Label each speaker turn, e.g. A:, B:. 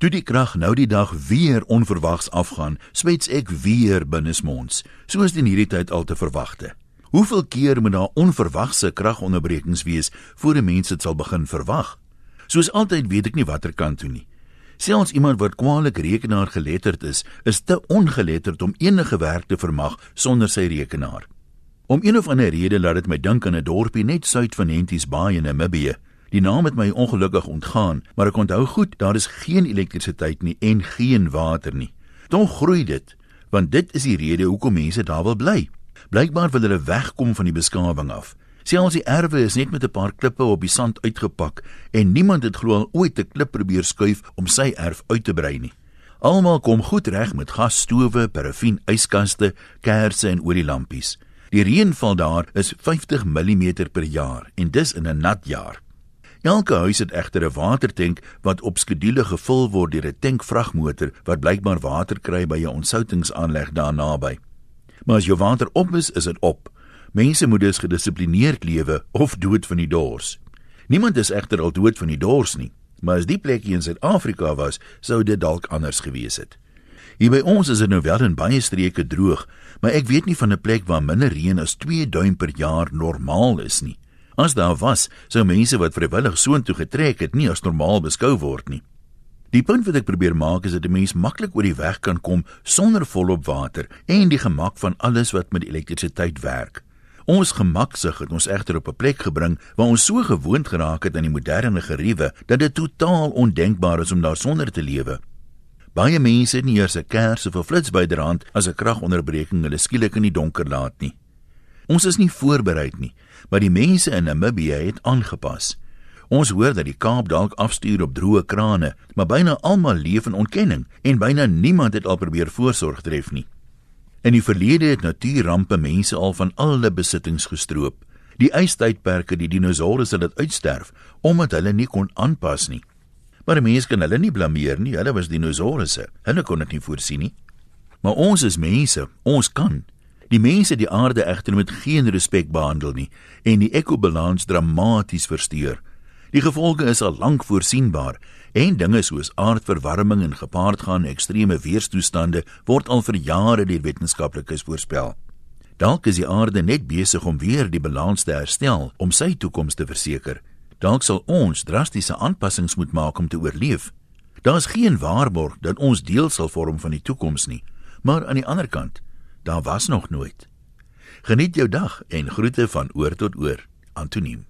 A: Toe die krag nou die dag weer onverwags afgaan, swets ek weer binnesmonds, soos in hierdie tyd al te verwagte. Hoeveel keer moet daar onverwagse kragonderbrekings wees voor 'n mens dit sal begin verwag? Soos altyd weet ek nie watter kant toe nie. Selfs iemand wat kwaliek rekenaar geletterd is, is te ongeletterd om enige werk te vermag sonder sy rekenaar. Om een of ander rede laat dit my dink aan 'n dorpie net suid van Henties Bay in Namibië. Die naam het my ongelukkig ontgaan, maar ek onthou goed, daar is geen elektrisiteit nie en geen water nie. Tog groei dit, want dit is die rede hoekom mense daar wil bly. Blykbaar wil hulle wegkom van die beskawing af. Selfs die erwe is net met 'n paar klippe op die sand uitgepak en niemand het glo al ooit 'n klip probeer skuif om sy erf uit te brei nie. Almal kom goed reg met gasstowe, parafin yskaste, kersse en olielampies. Die reënval daar is 50 mm per jaar en dis in 'n nat jaar. Elke huis het egter 'n watertank wat op skedule gevul word deur 'n tankvragmotor wat blykbaar water kry by 'n ontsoutingsaanleg daar naby. Maar as jou water op is, is dit op. Mense moet dus gedissiplineerd lewe of dood van die dors. Niemand is egter al dood van die dors nie, maar as die plekie in Suid-Afrika was, sou dit dalk anders gewees het. Hier by ons is dit nou wel in baie streke droog, maar ek weet nie van 'n plek waar minder reën as 2 duim per jaar normaal is nie. As daar was, sou mense wat vrywillig soontoe getrek het, nie as normaal beskou word nie. Die punt wat ek probeer maak is dat 'n mens maklik oor die weg kan kom sonder volop water en die gemak van alles wat met elektrisiteit werk. Ons gemaksig het ons egter op 'n plek gebring waar ons so gewoond geraak het aan die moderne geriewe dat dit totaal ondenkbaar is om daar sonder te lewe. Baie mense het nie eers 'n kers of 'n flits byderhand as 'n kragonderbreking hulle skielik in die donker laat nie. Ons is nie voorberei nie, maar die mense in Namibië het aangepas. Ons hoor dat die Kaap dalk afstuur op droë krane, maar byna almal leef in ontkenning en byna niemand het al probeer voorsorg tref nie. In die verlede het natuurrampe mense al van al hulle besittings gestroop. Die ystydperke die dinosourusse het uitsterf omdat hulle nie kon aanpas nie. Maar mense kan hulle nie blameer nie, hulle was dinosourusse. Hulle kon dit nie voorsien nie. Maar ons is mense, ons kan. Die mense die aarde egter met geen respek behandel nie en die ekobalans dramaties versteur. Die gevolge is al lank voorsienbaar en dinge soos aardverwarming en gepaardgaande ekstreme weerstoestande word al vir jare deur wetenskaplikes voorspel. Dalk is die aarde net besig om weer die balans te herstel om sy toekoms te verseker. Dalk sal ons drastiese aanpassings moet maak om te oorleef. Daar is geen waarborg dat ons deel sal vorm van die toekoms nie, maar aan die ander kant daar was nog nooit. Geniet jou dag en groete van oor tot oor. Antoniem